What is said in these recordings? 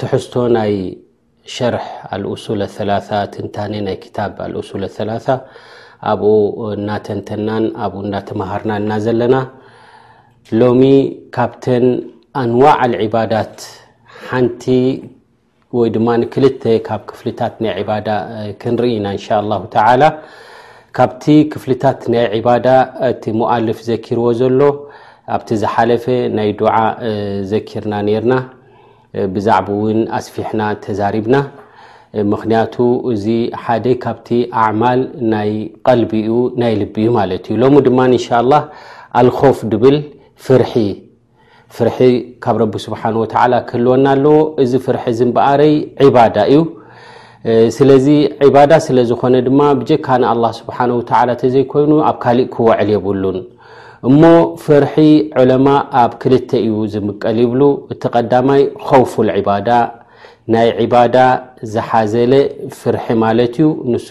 ትሕዝቶ ናይ ሸርሕ ኣልሱል ሰላሳ ትንታኔ ናይ ክታብ ኣልሱል ሰላሳ ኣብኡ እናተንተናን ኣብኡ እናተምሃርና እና ዘለና ሎሚ ካብተን ኣንዋዕ ልዕባዳት ሓንቲ ወይ ድማ ክልተ ካብ ክፍልታት ናይ ዕባዳ ክንርኢ ኢና እንሻ ላሁ ተዓላ ካብቲ ክፍልታት ናይ ዒባዳ እቲ ሙኣልፍ ዘኪርዎ ዘሎ ኣብቲ ዝሓለፈ ናይ ዱዓ ዘኪርና ነርና ብዛዕብ እውን ኣስፊሕና ተዛሪብና ምክንያቱ እዚ ሓደ ካብቲ ኣማል ናይ ቀልቢ ዩ ናይ ልቢ ዩ ማለት እዩ ሎሚ ድማ እንሻ ላ ኣልኮፍ ድብል ፍርሒ ፍርሒ ካብ ረቢ ስብሓን ወተዓላ ክህልወና ኣለዎ እዚ ፍርሒ እዚ እምበኣረይ ዒባዳ እዩ ስለዚ ዒባዳ ስለ ዝኾነ ድማ ብጀካ ንኣላ ስብሓን ወተላ ተዘይኮይኑ ኣብ ካሊእ ክወዕል የብሉን እሞ ፍርሒ ዑለማ ኣብ ክልተ እዩ ዝምቀል ይብሉ እቲ ቀዳማይ ኸውፉ ልዒባዳ ናይ ዒባዳ ዝሓዘለ ፍርሒ ማለት እዩ ንሱ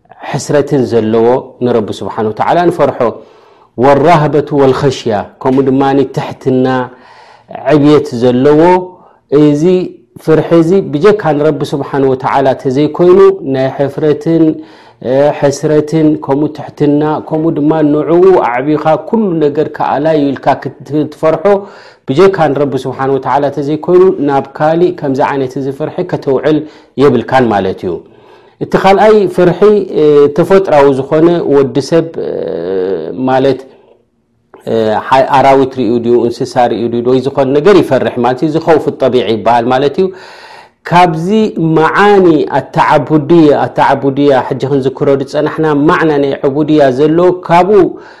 ሕስረትን ዘለዎ ንረቢ ስብሓን ወተዓላ ንፈርሖ ወራህበቱ ወልኸሽያ ከምኡ ድማ ትሕትና ዕብት ዘለዎ እዚ ፍርሒ እዚ ብጀካ ንረቢ ስብሓን ወተዓላ ተዘይኮይኑ ናይ ሕፍረትን ሕስረትን ከምኡ ትሕትና ከምኡ ድማ ንዕኡ ኣዕቢኻ ኩሉ ነገር ከኣላዩ ኢልካ ክትፈርሖ ብጀካ ንረቢ ስብሓን ወተዓላ ተዘይኮይኑ ናብ ካሊእ ከምዚ ዓይነት እዚ ፍርሒ ከተውዕል የብልካን ማለት እዩ እቲ ካልኣይ ፍርሒ ተፈጥራዊ ዝኾነ ወዲ ሰብ ማለት ኣራዊት ሪኡ ድዩ እንስሳ ሪኡ ድዩ ወይ ዝኾነ ነገር ይፈርሕ ማለት እዩ ዝኸውፍ ጠቢዒ ይበሃል ማለት እዩ ካብዚ መዓኒ ኣተዓቡድያ ኣተዓቡድያ ሕጂ ክንዝክሮ ዝፀናሕና ማዕና ናይ ዕቡድያ ዘሎ ካብኡ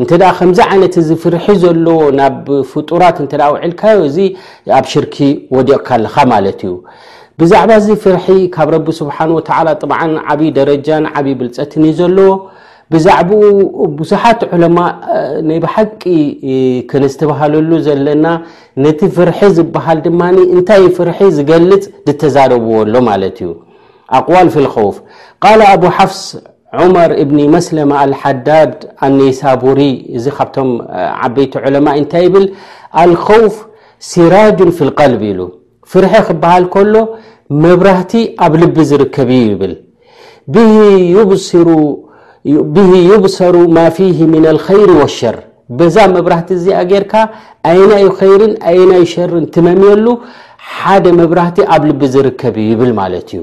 እንተ ደኣ ከምዚ ዓይነት እዚ ፍርሒ ዘለዎ ናብ ፍጡራት እንተ ኣውዒልካዮ እዚ ኣብ ሽርኪ ወዲቕካ ኣለኻ ማለት እዩ ብዛዕባ እዚ ፍርሒ ካብ ረቢ ስብሓን ወተዓላ ጥብዓን ዓብዪ ደረጃን ዓብዪ ብልፀትን እዩ ዘለዎ ብዛዕባኡ ብዙሓት ዑለማ ናይ ብሓቂ ከነስተባሃለሉ ዘለና ነቲ ፍርሒ ዝበሃል ድማ እንታይ ፍርሒ ዝገልፅ ዝተዛረብዎ ኣሎ ማለት እዩ ኣቅዋል ፊልኸውፍ ቃል ኣቡ ሓፍስ ዑመር እብኒ መስለማ ኣልሓዳድ ኣነይሳቡሪ እዚ ካብቶም ዓበይቲ ዑለማ እንታይ ይብል ኣልኸውፍ ሲራጁን ፊ ልቀልቢ ኢሉ ፍርሒ ክበሃል ከሎ መብራህቲ ኣብ ልቢ ዝርከብ እዩ ይብል ብሂ ዩብስሩ ብሂ ዩብሰሩ ማ ፊሂ ምና ልኸይሪ ወሸር በዛ መብራህቲ እዚኣ ጌርካ ኣየናዩ ኸይርን ኣየናዩ ሸርን ትመምየሉ ሓደ መብራህቲ ኣብ ልቢ ዝርከብ እዩ ይብል ማለት እዩ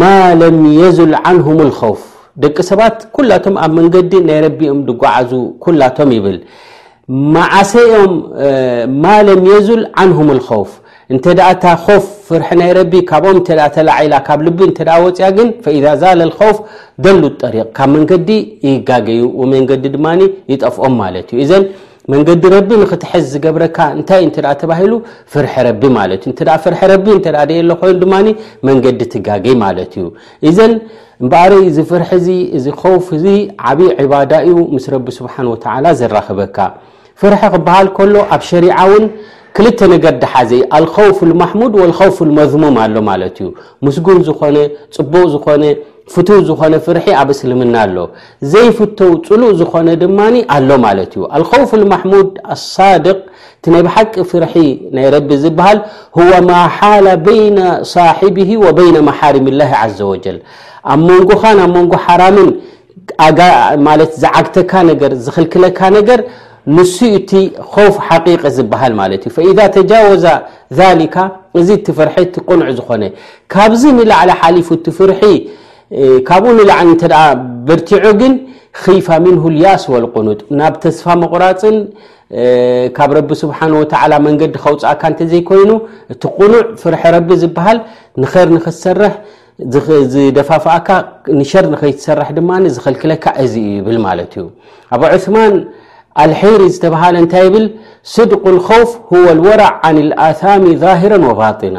ማ ለም የዙል ዓንሁም ልኸውፍ ደቂ ሰባት ኩላቶም ኣብ መንገዲ ናይ ረቢ እዮም ዝጓዓዙ ኩላቶም ይብል መዓሰ እዮም ማ ለም የዙል ዓንሁም ልኸውፍ እንተ ደኣ እታ ኾፍ ፍርሒ ናይ ረቢ ካብኦም እተ ተላዒላ ካብ ልቢ እተ ወፅያ ግን ፈኢዛ ዛለ ልኸውፍ ደሉ ጠሪቕ ካብ መንገዲ ይጋገዩ መንገዲ ድማ ይጠፍኦም ማለት እዩ እዘን መንገዲ ረቢ ንክትሕዝ ዝገብረካ እንታይ እዩ እንተ ተባሂሉ ፍርሒ ረቢ ማለት እዩ እንተ ፍርሒ ረቢ እንተ ደየሎ ኮይኑ ድማ መንገዲ ትጋገይ ማለት እዩ እዘን እምበኣረይ እዚ ፍርሒ እዚ እዚ ከውፍ እዚ ዓብዪ ዕባዳ እዩ ምስ ረቢ ስብሓን ወተዓላ ዘራኽበካ ፍርሒ ክበሃል ከሎ ኣብ ሸሪዓ እውን ክልተ ነገር ድሓዘ እዩ ኣልኸውፍ ልማሕሙድ ወልኸውፍ ልመዝሙም ኣሎ ማለት እዩ ምስጉን ዝኾነ ፅቡቕ ዝኾነ ፍትው ዝኾነ ፍርሒ ኣብ እስልምና ኣሎ ዘይፍተው ጽሉእ ዝኾነ ድማ ኣሎ ማለት እዩ። ኣልኸውፍ ኣልማሕሙድ ኣሳድቕ እቲ ናይ ብሓቂ ፍርሒ ናይ ረቢ ዝበሃል ሁወ ማ ሓለ በይነ ሳሒብሂ ወበይነ መሓሪም ላሂ ዓዘ ወጀል ኣብ መንጎኻን ኣብ መንጎ ሓራምን ማለት ዝዓግተካ ነገር ዝኽልክለካ ነገር ንሱ እቲ ኸውፍ ሓቂቂ ዝበሃል ማለት እዩ ፈኢዛ ተጃወዛ ዛሊካ እዚ እቲ ፍርሒ እቲ ቅኑዕ ዝኾነ ካብዚ ንላዕሊ ሓሊፉ እቲ ፍርሒ ካብኡ ንላዕሊ እንተ በርቲዑ ግን ኺፋ ምንሁ ልያስ ወልቁኑጥ ናብ ተስፋ ምቑራፅን ካብ ረቢ ስብሓን ወተዓላ መንገዲ ከውፅእካ እንተዘይኮይኑ እቲ ቁኑዕ ፍርሒ ረቢ ዝበሃል ንኸር ንክትሰርሕ ዝደፋፍኣካ ንሸር ንኸይትሰርሕ ድማ ዝኸልክለካ እዚ እዩ ይብል ማለት እዩ ኣብ ዑስማን ኣልሒሪ ዝተብሃለ እንታይ ይብል ስድቁ ልኸውፍ ሁወ ልወራዕ ዓን ልኣታሚ ዛሂረን ወባጢና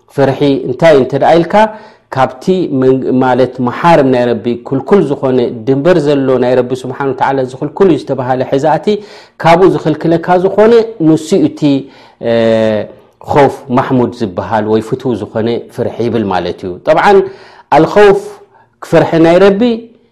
ፍርሒ እንታይ እዩ እንተ ኢልካ ካብቲ ማለት መሓርም ናይ ረቢ ክልኩል ዝኾነ ድንበር ዘሎ ናይ ረቢ ስብሓን ወተዓላ ዝኽልኩል እዩ ዝተባሃለ ሕዛእቲ ካብኡ ዝኽልክለካ ዝኾነ ንሱ እቲ ኸውፍ ማሕሙድ ዝበሃል ወይ ፍትው ዝኾነ ፍርሒ ይብል ማለት እዩ ጠብዓን ኣልኸውፍ ፍርሒ ናይ ረቢ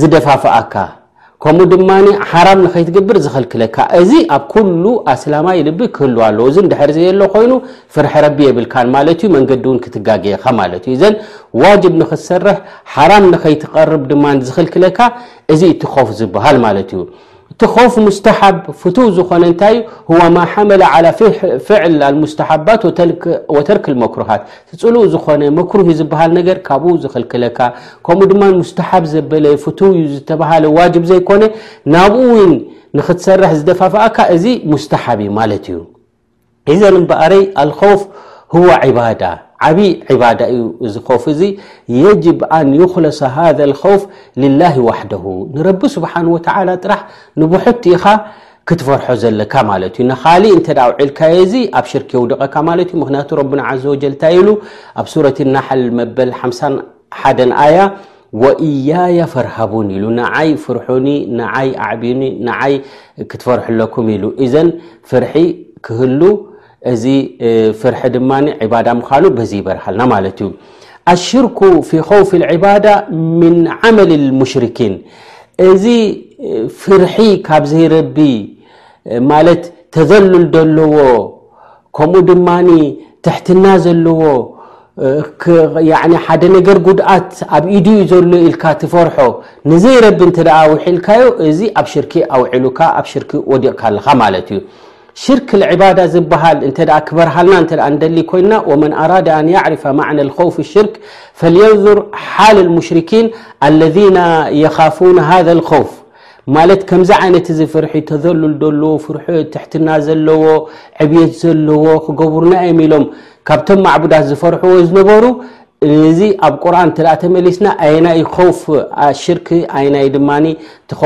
ዝደፋፍኣካ ከምኡ ድማ ሓራም ንኸይትግብር ዝኸልክለካ እዚ ኣብ ኩሉ ኣስላማይ ልቢ ክህልዋ ኣለዎ እዚ ድሕር ዘየሎ ኮይኑ ፍርሒ ረቢ የብልካን ማለት እዩ መንገዲ እውን ክትጋገየኻ ማለት እዩ እዘን ዋጅብ ንክትሰርሕ ሓራም ንኸይትቐርብ ድማ ዝኽልክለካ እዚ እቲ ኮፍ ዝበሃል ማለት እዩ እቲ ኾፍ ሙስተሓብ ፍቱው ዝኾነ እንታይ እዩ? ሁወ ማ ሓመለ ዓላ ፍዕል ኣልሙስተሓባት ወተርክ ልመክሩሃት እቲ ፅሉእ ዝኾነ መክሩህ እዩ ዝበሃል ነገር ካብኡ ዝኽልክለካ ከምኡ ድማ ሙስተሓብ ዘበለ ፍቱው እዩ ዝተበሃለ ዋጅብ ዘይኮነ ናብኡ እውን ንክትሰርሕ ዝደፋፍኣካ እዚ ሙስተሓብ እዩ ማለት እዩ። ኢዘን እምበኣረይ ኣልኸውፍ ሁወ ዒባዳ፣ ዓብዪ ዒባዳ እዩ እዚ ኸውፊ እዚ፣ የጅብ ኣን ዩኽለሰ ሃዘ ልኸውፍ ሊላሂ ዋሕደሁ፣ ንረቢ ስብሓነሁ ወተዓላ ጥራሕ ንብሕቱ ኢኻ ክትፈርሖ ዘለካ ማለት እዩ፣ ንኻሊእ እንተ ኣውዒልካዮ እዚ ኣብ ሽርክ የውድቐካ ማለት እዩ፣ ምኽንያቱ ረቡና ዓዘ ወጀል እንታይ ኢሉ ኣብ ሱረት ናሕል መበል ሓምሳን ሓደን ኣያ ወእያያ ፈርሃቡን ኢሉ ንዓይ ፍርሑኒ ንዓይ ኣዕብዩኒ ንዓይ ክትፈርሕለኩም ኢሉ እዘን ፍርሒ ክህሉ እዚ ፍርሒ ድማ ዕባዳ ምዃኑ በዚ ይበርሃልና ማለት እዩ ኣሽርኩ ፊ ከውፊ ዕባዳ ምን ዓመል ሙሽርኪን እዚ ፍርሒ ካብ ዘይረቢ ማለት ተዘሉል ዘለዎ ከምኡ ድማ ትሕትና ዘለዎ ሓደ ነገር ጉድኣት ኣብ ኢዱ ዩ ዘሎ ኢልካ ትፈርሖ ንዘይረቢ እንተ ውሒልካዮ እዚ ኣብ ሽርኪ ኣውዒሉካ ኣብ ሽርኪ ወዲቕካ ኣለኻ ማለት እዩ ሽርክ ዕባዳ ዝበሃል እተ ክበርሃልና እተ ንደሊ ኮይና ወመን ኣራዳ ኣን ያዕርፈ ማዕነ ልከውፍ ሽርክ ፈልየንዙር ሓል ሙሽርኪን ኣለذና የኻፉን ሃذ ልከውፍ ማለት ከምዚ ዓይነት እዚ ፍርሒ ተዘሉል ዘለዎ ፍርሒ ትሕትና ዘለዎ ዕብት ዘለዎ ክገብሩና እዮም ኢሎም ካብቶም ማዕቡዳት ዝፈርሕዎ ዝነበሩ እዚ ኣብ ቁርን ተ ተመሊስና ኣየናይ ፍ ሽርክ ኣየናይ ድማ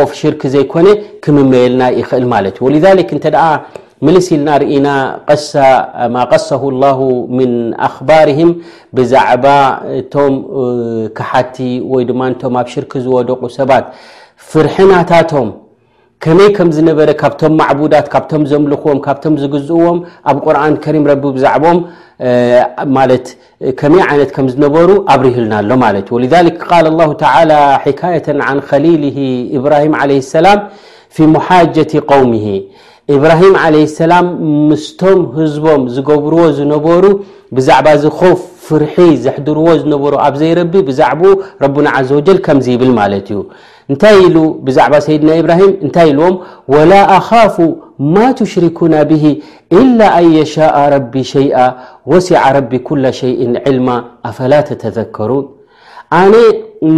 ፍ ሽርክ ዘይኮነ ክምመየልና ይኽእል ማለት እዩ ወ እተ ምልስ ኢልና ርኢና ቀሳ ማ ቀሰሁ ላሁ ምን ኣኽባርህም ብዛዕባ እቶም ክሓቲ ወይ ድማ እቶም ኣብ ሽርክ ዝወደቑ ሰባት ፍርሕናታቶም ከመይ ከም ዝነበረ ካብቶም ማዕቡዳት ካብቶም ዘምልኽዎም ካብቶም ዝግዝእዎም ኣብ ቁርን ከሪም ረቢ ብዛዕቦም ማለት ከመይ ዓይነት ከም ዝነበሩ ኣብሪህልና ኣሎ ማለት እዩ ወልዛሊክ ቃል ኣላሁ ተላ ሕካየተን ዓን ከሊል እብራሂም ዓለ ሰላም ፊ ሙሓጀቲ ቀውምሂ እብራሂም ዓለ ሰላም ምስቶም ህዝቦም ዝገብርዎ ዝነበሩ ብዛዕባ እዚ ኮፍ ፍርሒ ዘሕድርዎ ዝነበሩ ኣብ ዘይረቢ ብዛዕባኡ ረቡና ዘ ወጀል ከምዚ ይብል ማለት እዩ እንታይ ኢሉ ብዛዕባ ሰይድና ኢብራሂም እንታይ ኢልዎም ወላ ኣኻፉ ማ ትሽሪኩና ብሂ ኢላ ኣን የሻኣ ረቢ ሸይኣ ወሲዓ ረቢ ኩላ ሸይእን ዕልማ ኣፈላ ተተዘከሩን ኣነ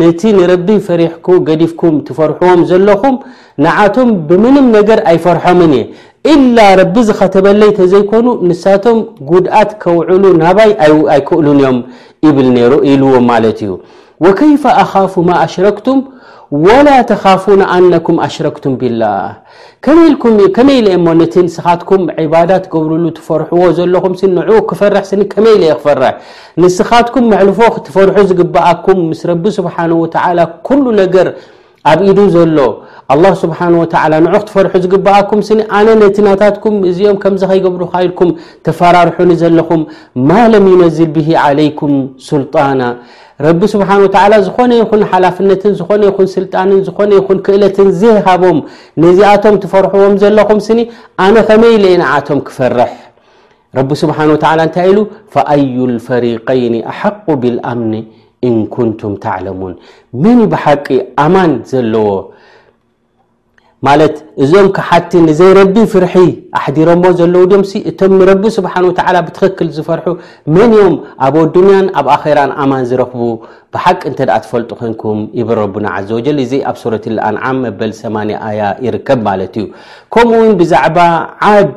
ነቲ ንረቢ ፈሪሕኩ ገዲፍኩም ትፈርሕዎም ዘለኹም ንዓቶም ብምንም ነገር ኣይፈርሖምን እየ እላ ረቢ ዝኸተበለይ ተዘይኮኑ ንሳቶም ጉድኣት ከውዕሉ ናባይ ኣይክእሉን እዮም ይብል ነይሩ ኢልዎም ማለት እዩ ወከይፈ ኣኻፉ ማ ኣሽረክቱም ወላ ተኻፉነ ኣነኩም ኣሽረክቱም ቢላህ ከመይ ኢልኩም ከመይ ኢለ እሞ ነቲ ንስኻትኩም ዕባዳ ትገብርሉ ትፈርሕዎ ዘለኹም ሲ ንዕኡ ክፈርሕ ስኒ ከመይ ኢለ እየ ክፈርሕ ንስኻትኩም መሕልፎ ክትፈርሑ ዝግብኣኩም ምስ ረቢ ስብሓን ወተዓላ ኩሉ ነገር ኣብ ኢዱ ዘሎ ኣላህ ስብሓን ወተዓላ ንዑ ክትፈርሑ ዝግብኣኩም ስኒ ኣነ ነቲ ናታትኩም እዚኦም ከምዚ ከይገብሩካ ኢልኩም ተፈራርሑኒ ዘለኹም ማ ለም ዩነዝል ብሂ ዓለይኩም ሱልጣና ረቢ ስብሓን ወተዓላ ዝኾነ ይኹን ሓላፍነትን ዝኾነ ይኹን ስልጣንን ዝኾነ ይኹን ክእለትን ዘይሃቦም ነዚኣቶም ትፈርሕዎም ዘለኹም ስኒ ኣነ ከመይ ኢለ ዩ ንዓቶም ክፈርሕ ረቢ ስብሓን ወተዓላ እንታይ ኢሉ ፈኣዩ ልፈሪቀይኒ ኣሓቁ ብልኣምኒ እንኩንቱም ተዕለሙን መን ዩ ብሓቂ ኣማን ዘለዎ ማለት እዞም ክሓቲ ንዘይረቢ ፍርሒ ኣሕዲሮሞ ዘለዉ ድምሲ እቶም ንረቢ ስብሓን ወተዓላ ብትኽክል ዝፈርሑ መን እዮም ኣብ ኣዱንያን ኣብ ኣኼራን ኣማን ዝረኽቡ ብሓቂ እንተ ደኣ ትፈልጡ ኮንኩም ይብል ረቡና ዘ ወጀል እዚ ኣብ ሱረት ኣንዓም መበል 8 ኣያ ይርከብ ማለት እዩ ከምኡ ውን ብዛዕባ ዓድ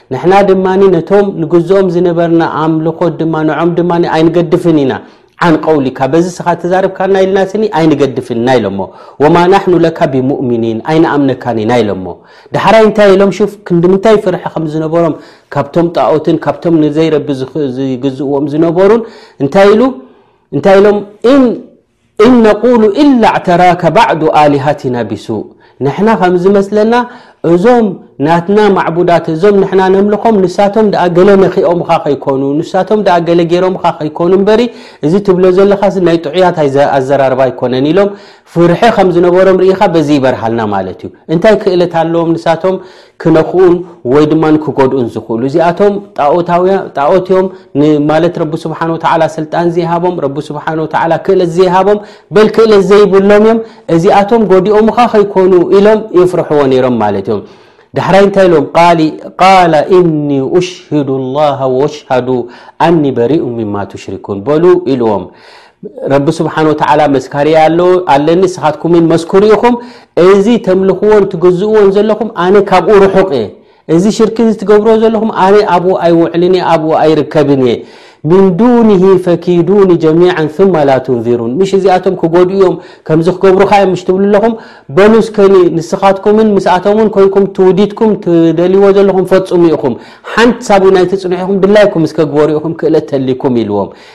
ንሕና ድማ ነቶም ንግዝኦም ዝነበርና ኣምልኾት ድማ ንዖም ድማ ኣይንገድፍን ኢና ዓን ቀውሊካ በዚ ስኻ ተዛርብካና ኢልና ስኒ ኣይንገድፍን ኢና ኢሎሞ ወማ ናሕኑ ለካ ብሙእሚኒን ኣይንኣምነካን ኢና ኢሎሞ ዳሕራይ እንታይ ኢሎም ሹፍ ክንዲምንታይ ፍርሒ ከም ዝነበሮም ካብቶም ጣኦትን ካብቶም ንዘይረቢ ዝግዝእዎም ዝነበሩን እንታይ ኢሉ እንታይ ኢሎም እን ነቁሉ ኢላ ኣዕተራከ ባዕዱ ኣሊሃቲና ቢሱእ ንሕና ከም ዝመስለና እዞም ናትና ማዕቡዳት እዞም ንሕና ነምልኾም ንሳቶም ደኣ ገለ ነኺኦምኻ ከይኮኑ ንሳቶም ደኣ ገለ ገይሮምኻ ከይኮኑ እምበሪ እዚ ትብሎ ዘለኻ እዚ ናይ ጥዑያት ኣዘራርባ ኣይኮነን ኢሎም ፍርሒ ከም ዝነበሮም ርኢኻ በዚ ይበርሃልና ማለት እዩ እንታይ ክእለት ኣለዎም ንሳቶም ክነኽኡን ወይ ድማ ክጎድኡን ዝኽእሉ እዚኣቶም ጣኦት እዮም ማለት ረቢ ስብሓን ወተዓላ ስልጣን ዘይሃቦም ረቢ ስብሓን ወተዓላ ክእለት ዘይሃቦም በል ክእለት ዘይብሎም እዮም እዚኣቶም ጎዲኦምኻ ከይኮኑ ኢሎም የፍርሕዎ ነይሮም ማለት እዮም ዳሕራይ እንታይ ኢሎም ቃል እኒ ኡሽሂዱ ላ ወሽሃዱ ኣኒ በሪኡ ምማ ትሽሪኩን በሉ ኢልዎም ረቢ ስብሓን ወተዓላ መስካርየ ኣሎ ኣለኒ ንስኻትኩምን መስኩሩ ኢኹም እዚ ተምልኽዎን ትግዝእዎን ዘለኹም ኣነ ካብኡ ርሑቕ እየ እዚ ሽርኪ እዚ ትገብርዎ ዘለኹም ኣነ ኣብኡ ኣይውዕልን እየ ኣብኡ ኣይርከብን እየ ምን ዱንሂ ፈኪዱኒ ጀሚዓን ثመ ላ ትንዚሩን ምሽ እዚኣቶም ክጎድኡ እዮም ከምዚ ክገብሩካ እዮም ምሽ ትብሉ ኣለኹም በሉ ስከኒ ንስኻትኩምን ምስኣቶምን ኮይንኩም ትውዲትኩም ትደልይዎ ዘለኹም ፈፅሙ ኢኹም ሓንቲ ሳብ ናይቲ ፅኑሕ ኢኹም ድላይኩም እስከ ግበሩ ኢኹም ክእለት ተሊኩም ኢልዎም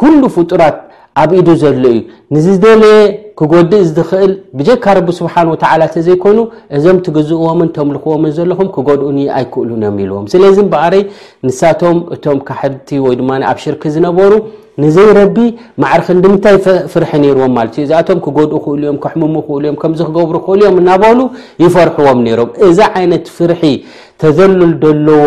ኩሉ ፍጡራት ኣብ ኢዱ ዘሎ እዩ ንዝደለየ ክጎድእ ዝኽእል ብጀካ ረቢ ስብሓን ወተዓላ ተዘይኮይኑ እዞም ትግዝእዎምን ተምልኽዎምን ዘለኹም ክጎድኡኒ ኣይክእሉን እዮም ኢልዎም ስለዚ እምበኣረይ ንሳቶም እቶም ካሕድቲ ወይ ድማ ኣብ ሽርኪ ዝነበሩ ንዘይረቢ ማዕሪ ክንዲ ምንታይ ፍርሒ ነይርዎም ማለት እዩ እዚኣቶም ክጎድኡ ክእሉ እዮም ከሕምሙ ክእሉ እዮም ከምዚ ክገብሩ ክእሉ እዮም እናበሉ ይፈርሕዎም ነይሮም እዚ ዓይነት ፍርሒ ተዘሉል ዘለዎ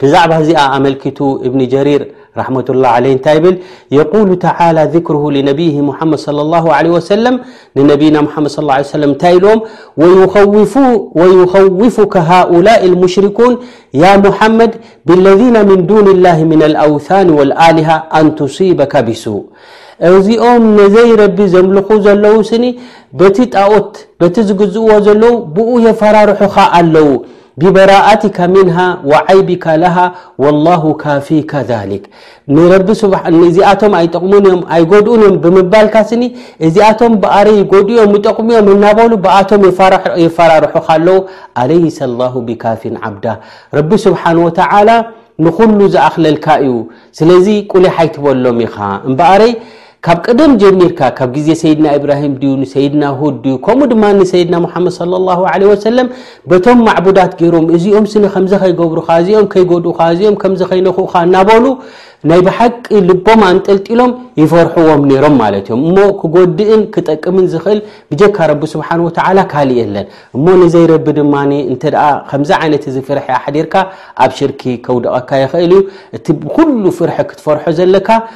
ብዛዕባ እዚኣ ኣመልኪቱ እብኒ ጀሪር ራሕመቱላህ ዓለይ እንታይ ይብል የቁሉ ተዓላ ዚክርሁ ሊነብይህ ሙሓመድ ለ ላ ለ ወሰለም ንነብይና ሙሓመድ ስ ለ ሰለም እንታይ ኢልዎም ወይኸውፉከ ሃኡላእ ልሙሽርኩን ያ ሙሓመድ ብለذነ ምን ዱን ላህ ምን ኣውታን ወልኣሊሃ ኣንቱሲበካ ቢሱ እዚኦም ነዘይ ረቢ ዘምልኹ ዘለዉ ስኒ በቲ ጣኦት በቲ ዝግዝእዎ ዘለዉ ብኡ የፈራርሑኻ ኣለዉ ቢበራኣቲካ ምንሃ ወዓይቢካ ለሃ ወላሁ ካፊካ ዛሊክ ንረቢ ስብሓ እዚኣቶም ኣይጠቕሙን እዮም ኣይጎድኡን እዮም ብምባልካ ስኒ እዚኣቶም ብኣረ ይጎድኡ እዮም ይጠቕሙ እዮም እናበሉ ብኣቶም የፈራርሑኻ ኣለዉ ኣለይሰ ኣላሁ ቢካፊን ዓብዳ ረቢ ስብሓን ወተዓላ ንኹሉ ዝኣኽለልካ እዩ ስለዚ ቁሊሕ ኣይትበሎም ኢኻ እምበኣረይ ካብ ቀደም ጀሚርካ ካብ ግዜ ሰይድና ኢብራሂም ድዩ ንሰይድና ሁድ ድዩ ከምኡ ድማ ንሰይድና ሙሓመድ صለ ላሁ ለ ወሰለም በቶም ማዕቡዳት ገይሮም እዚኦም ስኒ ከምዚ ከይገብሩኻ እዚኦም ከይጎድኡኻ እዚኦም ከምዚ ከይነኽኡኻ እናበሉ ናይ ብሓቂ ልቦም ኣንጠልጢሎም ይፈርሕዎም ነይሮም ማለት እዮም እሞ ክጎድእን ክጠቅምን ዝኽእል ብጀካ ረቢ ስብሓን ወተዓላ ካልእ የለን እሞ ንዘይረቢ ድማ እንተ ከምዚ ዓይነት እዚ ፍርሒ ኣሕዲርካ ኣብ ሽርኪ ከውድቐካ ይኽእል እዩ እቲ ብኩሉ ፍርሒ ክትፈርሖ ዘለካ